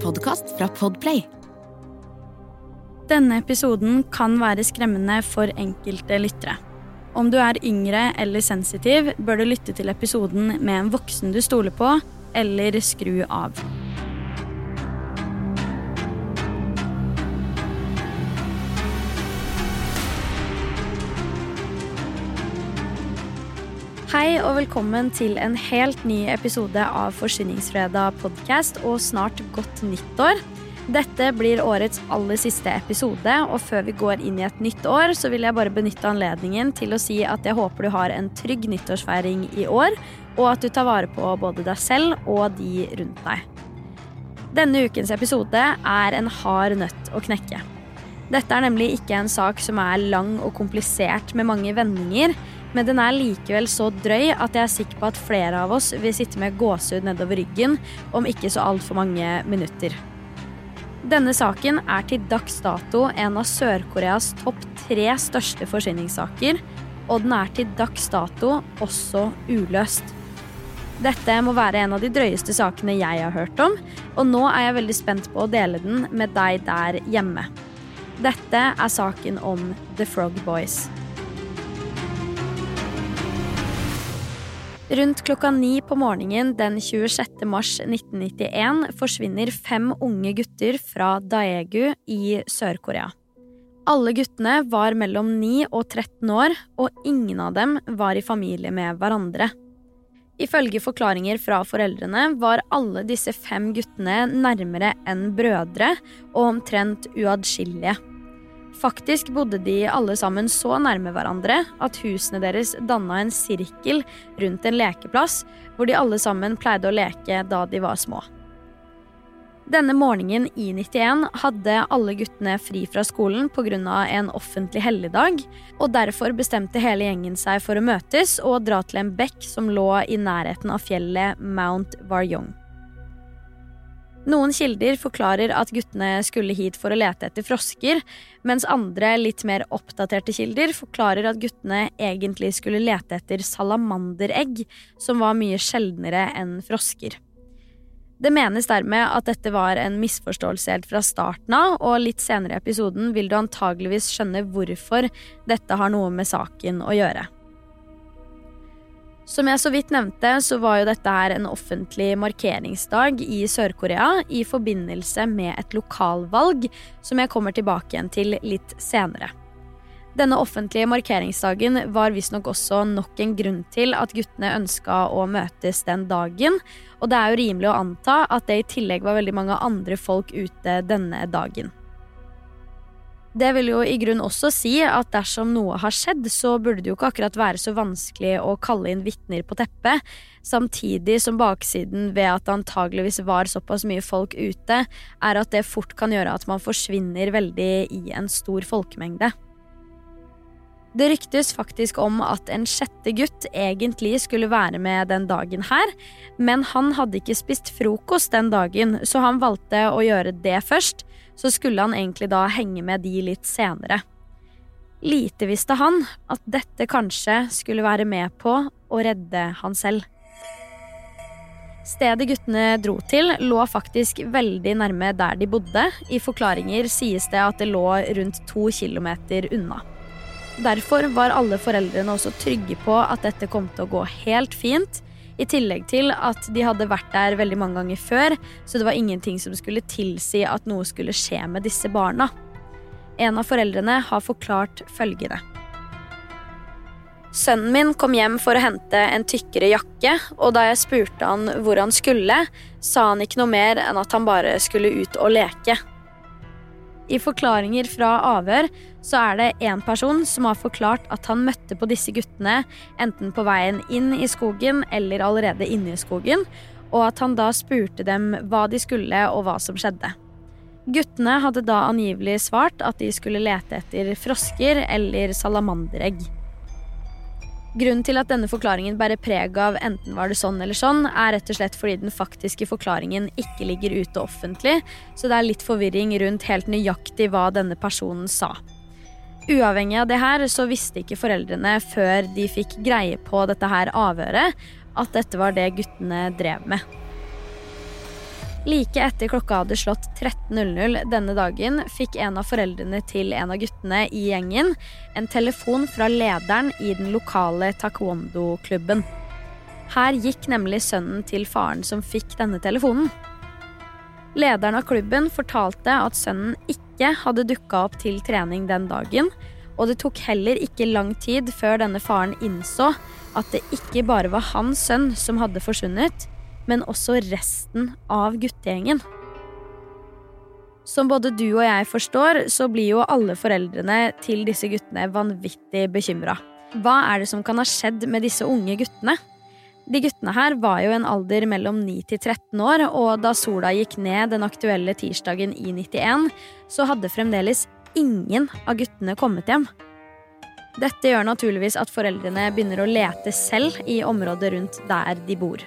podkast fra Podplay. Denne episoden kan være skremmende for enkelte lyttere. Om du er yngre eller sensitiv, bør du lytte til episoden med en voksen du stoler på, eller skru av. Hei og velkommen til en helt ny episode av Forsyningsfredag podkast og snart godt nyttår. Dette blir årets aller siste episode, og før vi går inn i et nytt år, så vil jeg bare benytte anledningen til å si at jeg håper du har en trygg nyttårsfeiring i år, og at du tar vare på både deg selv og de rundt deg. Denne ukens episode er en hard nøtt å knekke. Dette er nemlig ikke en sak som er lang og komplisert med mange vendinger, men den er likevel så drøy at jeg er sikker på at flere av oss vil sitte med gåsehud nedover ryggen om ikke så altfor mange minutter. Denne saken er til dags dato en av Sør-Koreas topp tre største forsvinningssaker, og den er til dags dato også uløst. Dette må være en av de drøyeste sakene jeg har hørt om, og nå er jeg veldig spent på å dele den med deg der hjemme. Dette er saken om The Frog Boys. Rundt klokka ni på morgenen den 26. mars 1991 forsvinner fem unge gutter fra Daegu i Sør-Korea. Alle guttene var mellom 9 og 13 år, og ingen av dem var i familie med hverandre. Ifølge forklaringer fra foreldrene var alle disse fem guttene nærmere enn brødre og omtrent uatskillelige. Faktisk bodde de alle sammen så nærme hverandre at husene deres danna en sirkel rundt en lekeplass hvor de alle sammen pleide å leke da de var små. Denne morgenen i 91 hadde alle guttene fri fra skolen pga. en offentlig helligdag, og derfor bestemte hele gjengen seg for å møtes og dra til en bekk som lå i nærheten av fjellet Mount Warjong. Noen kilder forklarer at guttene skulle hit for å lete etter frosker, mens andre, litt mer oppdaterte kilder, forklarer at guttene egentlig skulle lete etter salamanderegg, som var mye sjeldnere enn frosker. Det menes dermed at dette var en misforståelse helt fra starten av, og litt senere i episoden vil du antageligvis skjønne hvorfor dette har noe med saken å gjøre. Som jeg så vidt nevnte, så var jo dette her en offentlig markeringsdag i Sør-Korea i forbindelse med et lokalvalg, som jeg kommer tilbake igjen til litt senere. Denne offentlige markeringsdagen var visstnok også nok en grunn til at guttene ønska å møtes den dagen, og det er jo rimelig å anta at det i tillegg var veldig mange andre folk ute denne dagen. Det vil jo i grunn også si at dersom noe har skjedd, så burde det jo ikke akkurat være så vanskelig å kalle inn vitner på teppet, samtidig som baksiden ved at det antageligvis var såpass mye folk ute, er at det fort kan gjøre at man forsvinner veldig i en stor folkemengde. Det ryktes faktisk om at en sjette gutt egentlig skulle være med den dagen her, men han hadde ikke spist frokost den dagen, så han valgte å gjøre det først, så skulle han egentlig da henge med de litt senere. Lite visste han at dette kanskje skulle være med på å redde han selv. Stedet guttene dro til, lå faktisk veldig nærme der de bodde. I forklaringer sies det at det lå rundt to kilometer unna. Derfor var alle foreldrene også trygge på at dette kom til å gå helt fint, i tillegg til at de hadde vært der veldig mange ganger før, så det var ingenting som skulle tilsi at noe skulle skje med disse barna. En av foreldrene har forklart følgende. Sønnen min kom hjem for å hente en tykkere jakke, og da jeg spurte han hvor han skulle, sa han ikke noe mer enn at han bare skulle ut og leke. I forklaringer fra avhør så er det én person som har forklart at han møtte på disse guttene enten på veien inn i skogen eller allerede inne i skogen, og at han da spurte dem hva de skulle og hva som skjedde. Guttene hadde da angivelig svart at de skulle lete etter frosker eller salamanderegg. Grunnen til at denne forklaringen bærer preg av enten var det sånn eller sånn, er rett og slett fordi den faktiske forklaringen ikke ligger ute offentlig, så det er litt forvirring rundt helt nøyaktig hva denne personen sa. Uavhengig av det her så visste ikke foreldrene før de fikk greie på dette her avhøret, at dette var det guttene drev med. Like etter klokka hadde slått 13.00 denne dagen, fikk en av foreldrene til en av guttene i gjengen en telefon fra lederen i den lokale taekwondo-klubben. Her gikk nemlig sønnen til faren som fikk denne telefonen. Lederen av klubben fortalte at sønnen ikke hadde dukka opp til trening den dagen, og det tok heller ikke lang tid før denne faren innså at det ikke bare var hans sønn som hadde forsvunnet, men også resten av guttegjengen. Som både du og jeg forstår, så blir jo alle foreldrene til disse guttene vanvittig bekymra. Hva er det som kan ha skjedd med disse unge guttene? De guttene her var jo en alder mellom 9 til 13 år, og da sola gikk ned den aktuelle tirsdagen i 91, så hadde fremdeles ingen av guttene kommet hjem. Dette gjør naturligvis at foreldrene begynner å lete selv i området rundt der de bor.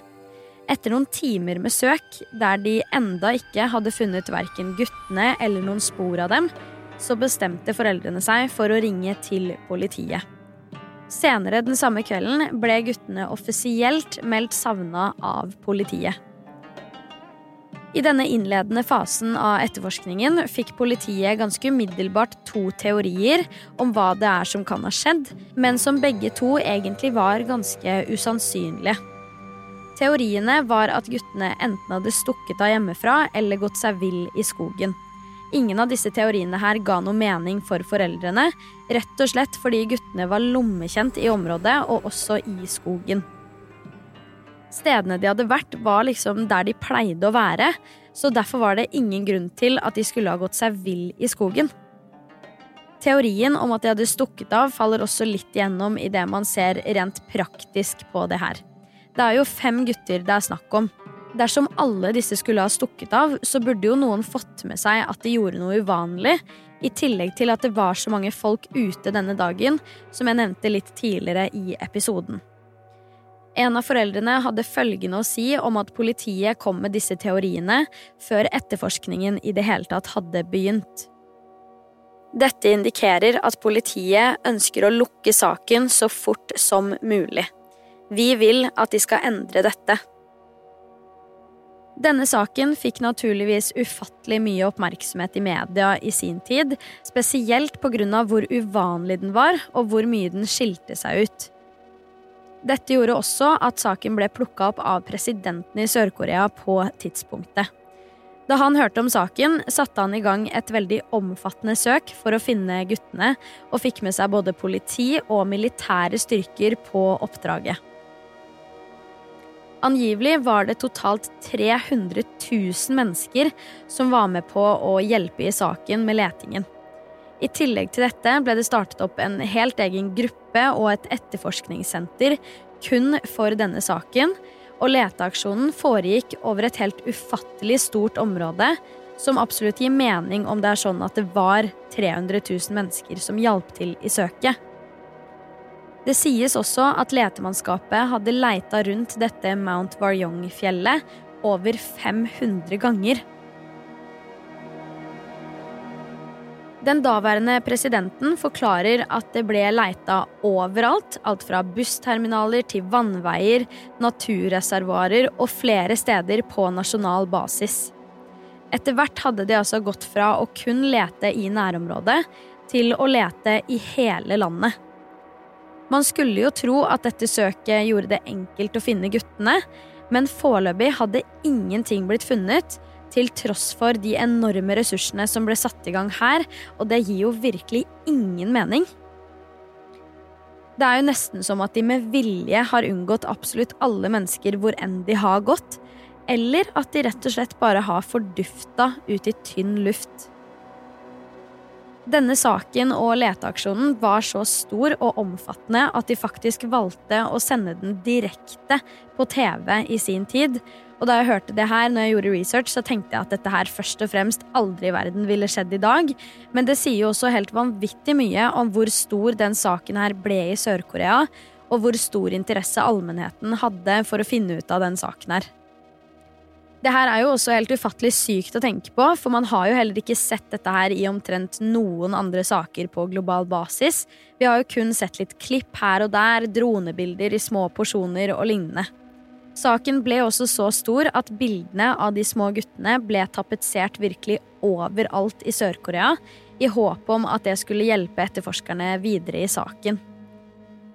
Etter noen timer med søk, der de enda ikke hadde funnet verken guttene eller noen spor av dem, så bestemte foreldrene seg for å ringe til politiet. Senere den samme kvelden ble guttene offisielt meldt savna av politiet. I denne innledende fasen av etterforskningen fikk politiet ganske umiddelbart to teorier om hva det er som kan ha skjedd, men som begge to egentlig var ganske usannsynlige. Teoriene var at guttene enten hadde stukket av hjemmefra eller gått seg vill i skogen. Ingen av disse teoriene her ga noe mening for foreldrene, rett og slett fordi guttene var lommekjent i området og også i skogen. Stedene de hadde vært, var liksom der de pleide å være, så derfor var det ingen grunn til at de skulle ha gått seg vill i skogen. Teorien om at de hadde stukket av, faller også litt igjennom i det man ser rent praktisk på det her. Det er jo fem gutter det er snakk om. Dersom alle disse skulle ha stukket av, så burde jo noen fått med seg at de gjorde noe uvanlig, i tillegg til at det var så mange folk ute denne dagen, som jeg nevnte litt tidligere i episoden. En av foreldrene hadde følgende å si om at politiet kom med disse teoriene før etterforskningen i det hele tatt hadde begynt. Dette indikerer at politiet ønsker å lukke saken så fort som mulig. Vi vil at de skal endre dette. Denne saken fikk naturligvis ufattelig mye oppmerksomhet i media i sin tid, spesielt pga. hvor uvanlig den var, og hvor mye den skilte seg ut. Dette gjorde også at saken ble plukka opp av presidenten i Sør-Korea på tidspunktet. Da han hørte om saken, satte han i gang et veldig omfattende søk for å finne guttene, og fikk med seg både politi og militære styrker på oppdraget. Angivelig var det totalt 300 000 mennesker som var med på å hjelpe i saken med letingen. I tillegg til dette ble det startet opp en helt egen gruppe og et etterforskningssenter kun for denne saken, og leteaksjonen foregikk over et helt ufattelig stort område, som absolutt gir mening om det er sånn at det var 300 000 mennesker som hjalp til i søket. Det sies også at letemannskapet hadde leita rundt dette Mount Varyong-fjellet over 500 ganger. Den daværende presidenten forklarer at det ble leita overalt, alt fra bussterminaler til vannveier, naturreservoarer og flere steder på nasjonal basis. Etter hvert hadde de altså gått fra å kun lete i nærområdet til å lete i hele landet. Man skulle jo tro at dette søket gjorde det enkelt å finne guttene, men foreløpig hadde ingenting blitt funnet, til tross for de enorme ressursene som ble satt i gang her, og det gir jo virkelig ingen mening. Det er jo nesten som at de med vilje har unngått absolutt alle mennesker hvor enn de har gått, eller at de rett og slett bare har fordufta ut i tynn luft. Denne saken og leteaksjonen var så stor og omfattende at de faktisk valgte å sende den direkte på TV i sin tid. Og da jeg hørte det her når jeg gjorde research, så tenkte jeg at dette her først og fremst aldri i verden ville skjedd i dag. Men det sier jo også helt vanvittig mye om hvor stor den saken her ble i Sør-Korea, og hvor stor interesse allmennheten hadde for å finne ut av den saken her. Det her er jo også helt ufattelig sykt å tenke på, for man har jo heller ikke sett dette her i omtrent noen andre saker på global basis. Vi har jo kun sett litt klipp her og der, dronebilder i små porsjoner og lignende. Saken ble også så stor at bildene av de små guttene ble tapetsert virkelig overalt i Sør-Korea, i håp om at det skulle hjelpe etterforskerne videre i saken.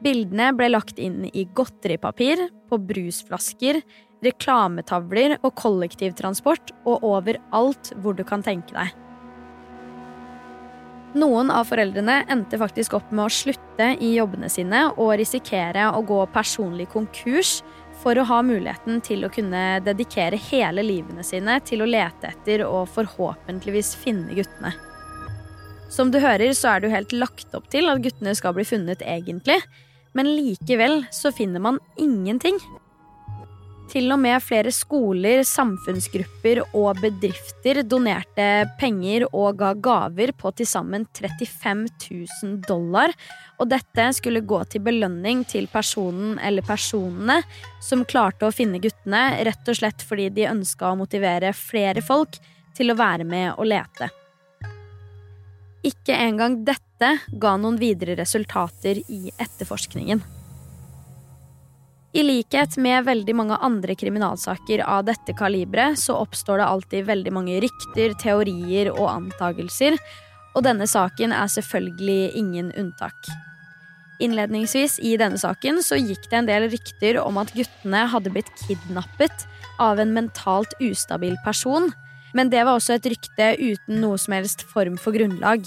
Bildene ble lagt inn i godteripapir, på brusflasker, reklametavler og kollektivtransport og overalt hvor du kan tenke deg. Noen av foreldrene endte faktisk opp med å slutte i jobbene sine og risikere å gå personlig konkurs for å ha muligheten til å kunne dedikere hele livene sine til å lete etter og forhåpentligvis finne guttene. Som du hører, så er det jo helt lagt opp til at guttene skal bli funnet, egentlig, men likevel så finner man ingenting. Til og med flere skoler, samfunnsgrupper og bedrifter donerte penger og ga gaver på til sammen 35 000 dollar. Og dette skulle gå til belønning til personen eller personene som klarte å finne guttene, rett og slett fordi de ønska å motivere flere folk til å være med og lete. Ikke engang dette ga noen videre resultater i etterforskningen. I likhet med veldig mange andre kriminalsaker av dette kaliberet, så oppstår det alltid veldig mange rykter, teorier og antagelser, og denne saken er selvfølgelig ingen unntak. Innledningsvis i denne saken så gikk det en del rykter om at guttene hadde blitt kidnappet av en mentalt ustabil person, men det var også et rykte uten noe som helst form for grunnlag.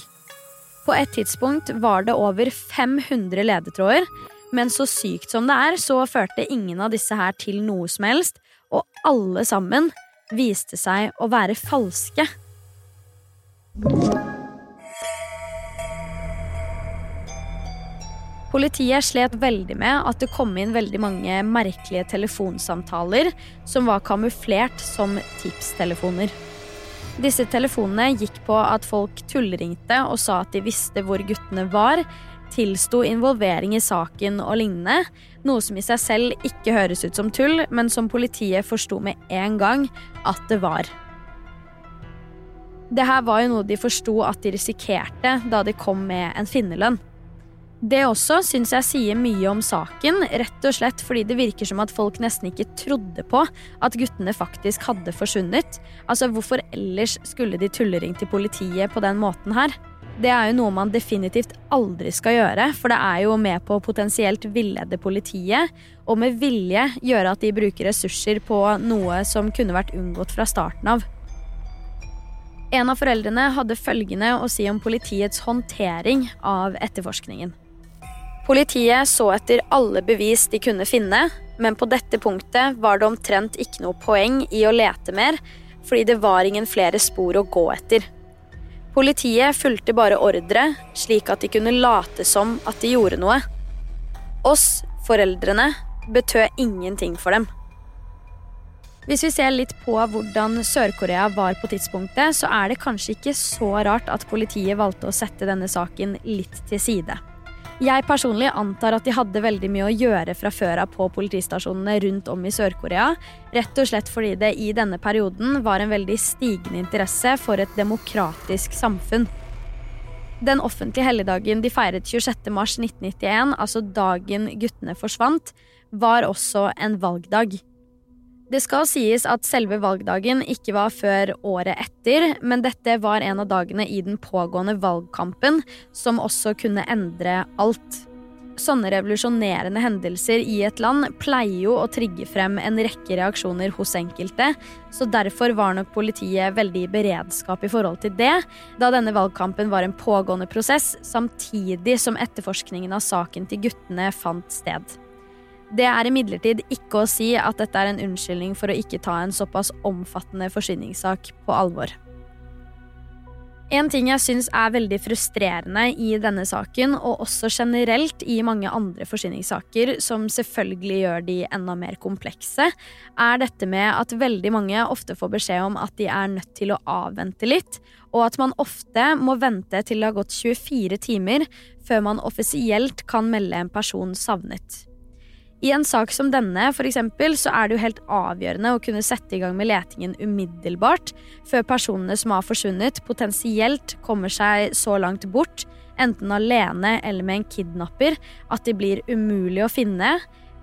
På et tidspunkt var det over 500 ledetråder, men så sykt som det er, så førte ingen av disse her til noe som helst, og alle sammen viste seg å være falske. Politiet slet veldig med at det kom inn veldig mange merkelige telefonsamtaler som var kamuflert som tipstelefoner. Disse telefonene gikk på at folk tullringte og sa at de visste hvor guttene var, tilsto involvering i saken og lignende, noe som i seg selv ikke høres ut som tull, men som politiet forsto med en gang at det var. Det her var jo noe de forsto at de risikerte da de kom med en finnerlønn. Det også syns jeg sier mye om saken, rett og slett fordi det virker som at folk nesten ikke trodde på at guttene faktisk hadde forsvunnet. Altså, hvorfor ellers skulle de tulleringt til politiet på den måten her? Det er jo noe man definitivt aldri skal gjøre, for det er jo med på å potensielt villede politiet, og med vilje gjøre at de bruker ressurser på noe som kunne vært unngått fra starten av. En av foreldrene hadde følgende å si om politiets håndtering av etterforskningen. Politiet så etter alle bevis de kunne finne, men på dette punktet var det omtrent ikke noe poeng i å lete mer, fordi det var ingen flere spor å gå etter. Politiet fulgte bare ordre, slik at de kunne late som at de gjorde noe. Oss, foreldrene, betød ingenting for dem. Hvis vi ser litt på hvordan Sør-Korea var på tidspunktet, så er det kanskje ikke så rart at politiet valgte å sette denne saken litt til side. Jeg personlig antar at de hadde veldig mye å gjøre fra før av på politistasjonene rundt om i Sør-Korea, rett og slett fordi det i denne perioden var en veldig stigende interesse for et demokratisk samfunn. Den offentlige helligdagen de feiret 26.3.1991, altså dagen guttene forsvant, var også en valgdag. Det skal sies at selve valgdagen ikke var før året etter, men dette var en av dagene i den pågående valgkampen som også kunne endre alt. Sånne revolusjonerende hendelser i et land pleier jo å trigge frem en rekke reaksjoner hos enkelte, så derfor var nok politiet veldig i beredskap i forhold til det, da denne valgkampen var en pågående prosess, samtidig som etterforskningen av saken til guttene fant sted. Det er imidlertid ikke å si at dette er en unnskyldning for å ikke ta en såpass omfattende forsvinningssak på alvor. En ting jeg syns er veldig frustrerende i denne saken, og også generelt i mange andre forsvinningssaker, som selvfølgelig gjør de enda mer komplekse, er dette med at veldig mange ofte får beskjed om at de er nødt til å avvente litt, og at man ofte må vente til det har gått 24 timer før man offisielt kan melde en person savnet. I en sak som denne for eksempel, så er det jo helt avgjørende å kunne sette i gang med letingen umiddelbart, før personene som har forsvunnet, potensielt kommer seg så langt bort, enten alene eller med en kidnapper, at de blir umulig å finne,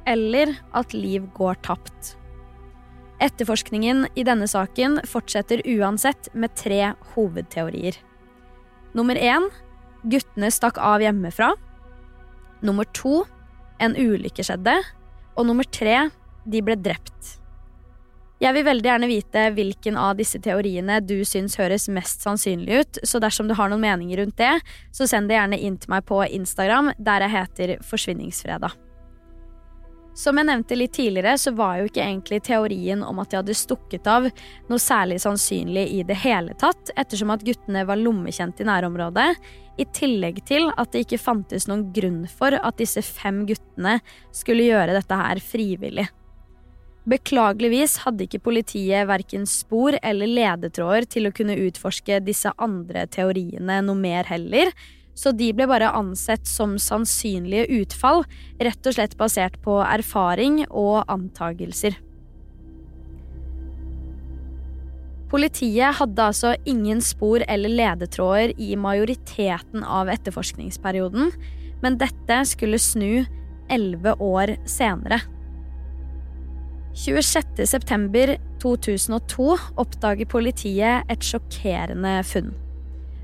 eller at liv går tapt. Etterforskningen i denne saken fortsetter uansett med tre hovedteorier. Nummer én guttene stakk av hjemmefra. Nummer to en ulykke skjedde. Og nummer tre de ble drept. Jeg vil veldig gjerne vite hvilken av disse teoriene du syns høres mest sannsynlig ut, så dersom du har noen meninger rundt det, så send det gjerne inn til meg på Instagram, der jeg heter Forsvinningsfredag. Som jeg nevnte litt tidligere, så var jo ikke egentlig teorien om at de hadde stukket av noe særlig sannsynlig i det hele tatt, ettersom at guttene var lommekjent i nærområdet, i tillegg til at det ikke fantes noen grunn for at disse fem guttene skulle gjøre dette her frivillig. Beklageligvis hadde ikke politiet verken spor eller ledetråder til å kunne utforske disse andre teoriene noe mer heller, så de ble bare ansett som sannsynlige utfall, rett og slett basert på erfaring og antagelser. Politiet hadde altså ingen spor eller ledetråder i majoriteten av etterforskningsperioden, men dette skulle snu elleve år senere. 26.9.2002 oppdager politiet et sjokkerende funn.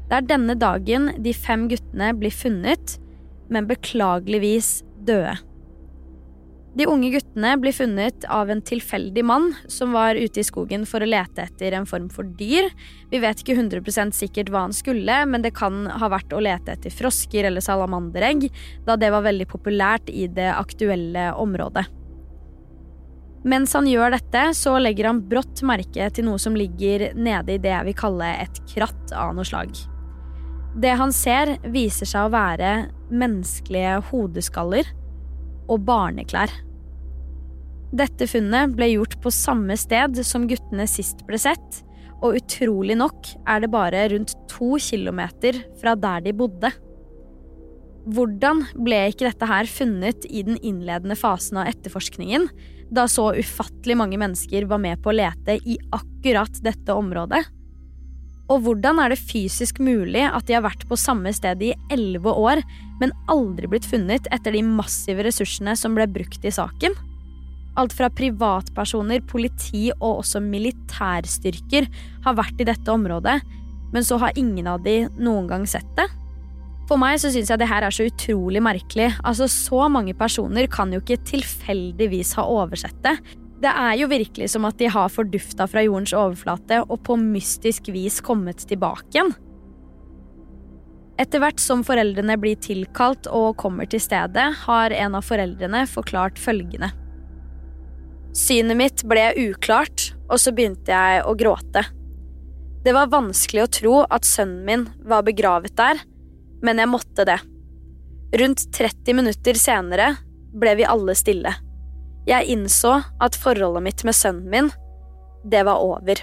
Det er denne dagen de fem guttene blir funnet, men beklageligvis døde. De unge guttene blir funnet av en tilfeldig mann som var ute i skogen for å lete etter en form for dyr. Vi vet ikke 100% sikkert hva han skulle, men det kan ha vært å lete etter frosker eller salamanderegg, da det var veldig populært i det aktuelle området. Mens han gjør dette, så legger han brått merke til noe som ligger nede i det jeg vil kalle et kratt av noe slag. Det han ser, viser seg å være menneskelige hodeskaller og barneklær. Dette funnet ble gjort på samme sted som guttene sist ble sett, og utrolig nok er det bare rundt to kilometer fra der de bodde. Hvordan ble ikke dette her funnet i den innledende fasen av etterforskningen, da så ufattelig mange mennesker var med på å lete i akkurat dette området? Og hvordan er det fysisk mulig at de har vært på samme sted i elleve år, men aldri blitt funnet etter de massive ressursene som ble brukt i saken? Alt fra privatpersoner, politi og også militærstyrker har vært i dette området, men så har ingen av de noen gang sett det? For meg så syns jeg det her er så utrolig merkelig. Altså, Så mange personer kan jo ikke tilfeldigvis ha oversett det. Det er jo virkelig som at de har fordufta fra jordens overflate og på mystisk vis kommet tilbake igjen. Etter hvert som foreldrene blir tilkalt og kommer til stedet, har en av foreldrene forklart følgende. Synet mitt ble uklart, og så begynte jeg å gråte. Det var vanskelig å tro at sønnen min var begravet der, men jeg måtte det. Rundt 30 minutter senere ble vi alle stille. Jeg innså at forholdet mitt med sønnen min, det var over.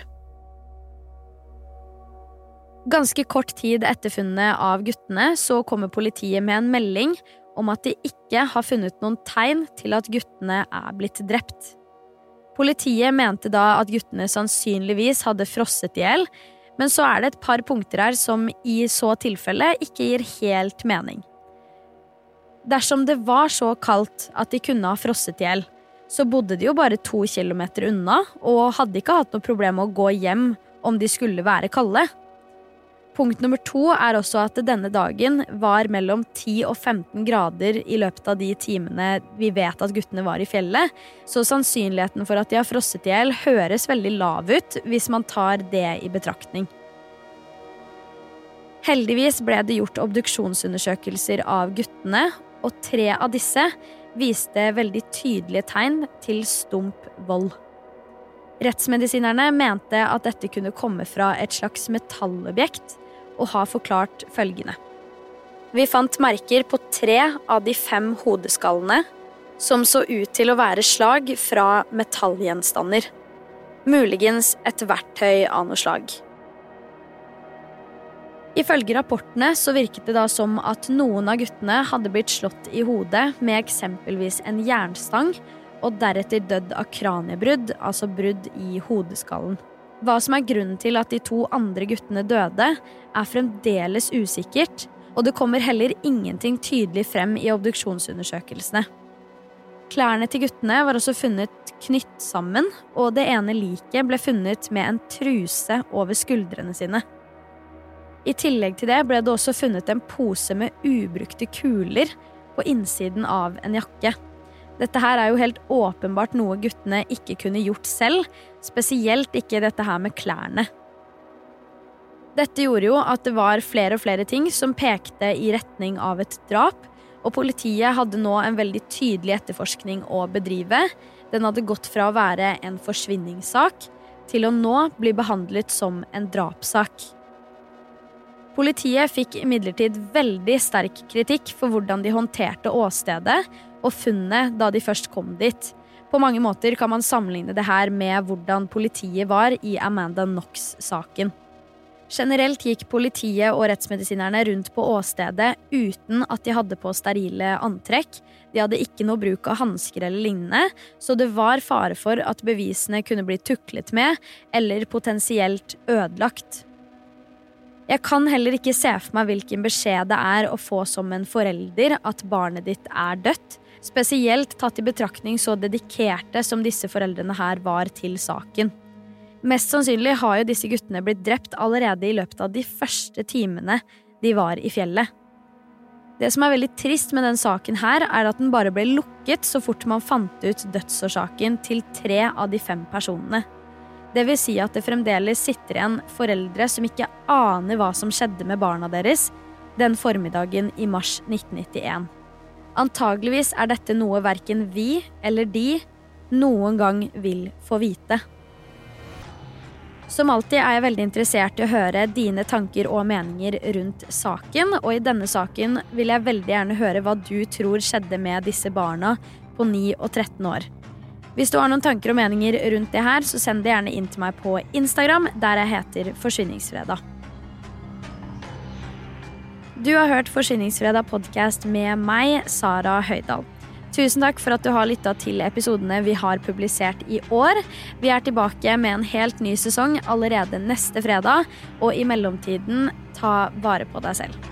Ganske kort tid etter funnet av guttene så kommer politiet med en melding om at de ikke har funnet noen tegn til at guttene er blitt drept. Politiet mente da at guttene sannsynligvis hadde frosset i hjel, men så er det et par punkter her som i så tilfelle ikke gir helt mening. Dersom det var så kaldt at de kunne ha frosset i hjel, så bodde de jo bare to kilometer unna og hadde ikke hatt noe problem med å gå hjem om de skulle være kalde. Punkt nummer to er også at denne dagen var mellom 10 og 15 grader i løpet av de timene vi vet at guttene var i fjellet, så sannsynligheten for at de har frosset i hjel, høres veldig lav ut hvis man tar det i betraktning. Heldigvis ble det gjort obduksjonsundersøkelser av guttene, og tre av disse viste veldig tydelige tegn til stump vold. Rettsmedisinerne mente at dette kunne komme fra et slags metallobjekt, og har forklart følgende. Vi fant merker på tre av de fem hodeskallene, som så ut til å være slag fra metallgjenstander. Muligens et verktøy av noe slag. Ifølge rapportene så virket det da som at noen av guttene hadde blitt slått i hodet med eksempelvis en jernstang, og deretter dødd av kraniebrudd, altså brudd i hodeskallen. Hva som er grunnen til at de to andre guttene døde, er fremdeles usikkert, og det kommer heller ingenting tydelig frem i obduksjonsundersøkelsene. Klærne til guttene var også funnet knytt sammen, og det ene liket ble funnet med en truse over skuldrene sine. I tillegg til det ble det også funnet en pose med ubrukte kuler på innsiden av en jakke. Dette her er jo helt åpenbart noe guttene ikke kunne gjort selv, spesielt ikke dette her med klærne. Dette gjorde jo at det var flere og flere ting som pekte i retning av et drap, og politiet hadde nå en veldig tydelig etterforskning å bedrive. Den hadde gått fra å være en forsvinningssak til å nå bli behandlet som en drapssak. Politiet fikk imidlertid veldig sterk kritikk for hvordan de håndterte åstedet og funnet da de først kom dit. På mange måter kan man sammenligne det her med hvordan politiet var i Amanda Knox-saken. Generelt gikk politiet og rettsmedisinerne rundt på åstedet uten at de hadde på sterile antrekk. De hadde ikke noe bruk av hansker eller lignende, så det var fare for at bevisene kunne bli tuklet med eller potensielt ødelagt. Jeg kan heller ikke se for meg hvilken beskjed det er å få som en forelder at barnet ditt er dødt, spesielt tatt i betraktning så dedikerte som disse foreldrene her var til saken. Mest sannsynlig har jo disse guttene blitt drept allerede i løpet av de første timene de var i fjellet. Det som er veldig trist med den saken her, er at den bare ble lukket så fort man fant ut dødsårsaken til tre av de fem personene. Det vil si at det fremdeles sitter igjen foreldre som ikke aner hva som skjedde med barna deres den formiddagen i mars 1991. Antageligvis er dette noe verken vi eller de noen gang vil få vite. Som alltid er jeg veldig interessert i å høre dine tanker og meninger rundt saken. Og i denne saken vil jeg veldig gjerne høre hva du tror skjedde med disse barna på 9 og 13 år. Hvis du har noen tanker og meninger rundt det her, så send det gjerne inn til meg på Instagram, der jeg heter Forsvinningsfredag. Du har hørt Forsvinningsfredag podkast med meg, Sara Høydahl. Tusen takk for at du har lytta til episodene vi har publisert i år. Vi er tilbake med en helt ny sesong allerede neste fredag, og i mellomtiden, ta vare på deg selv.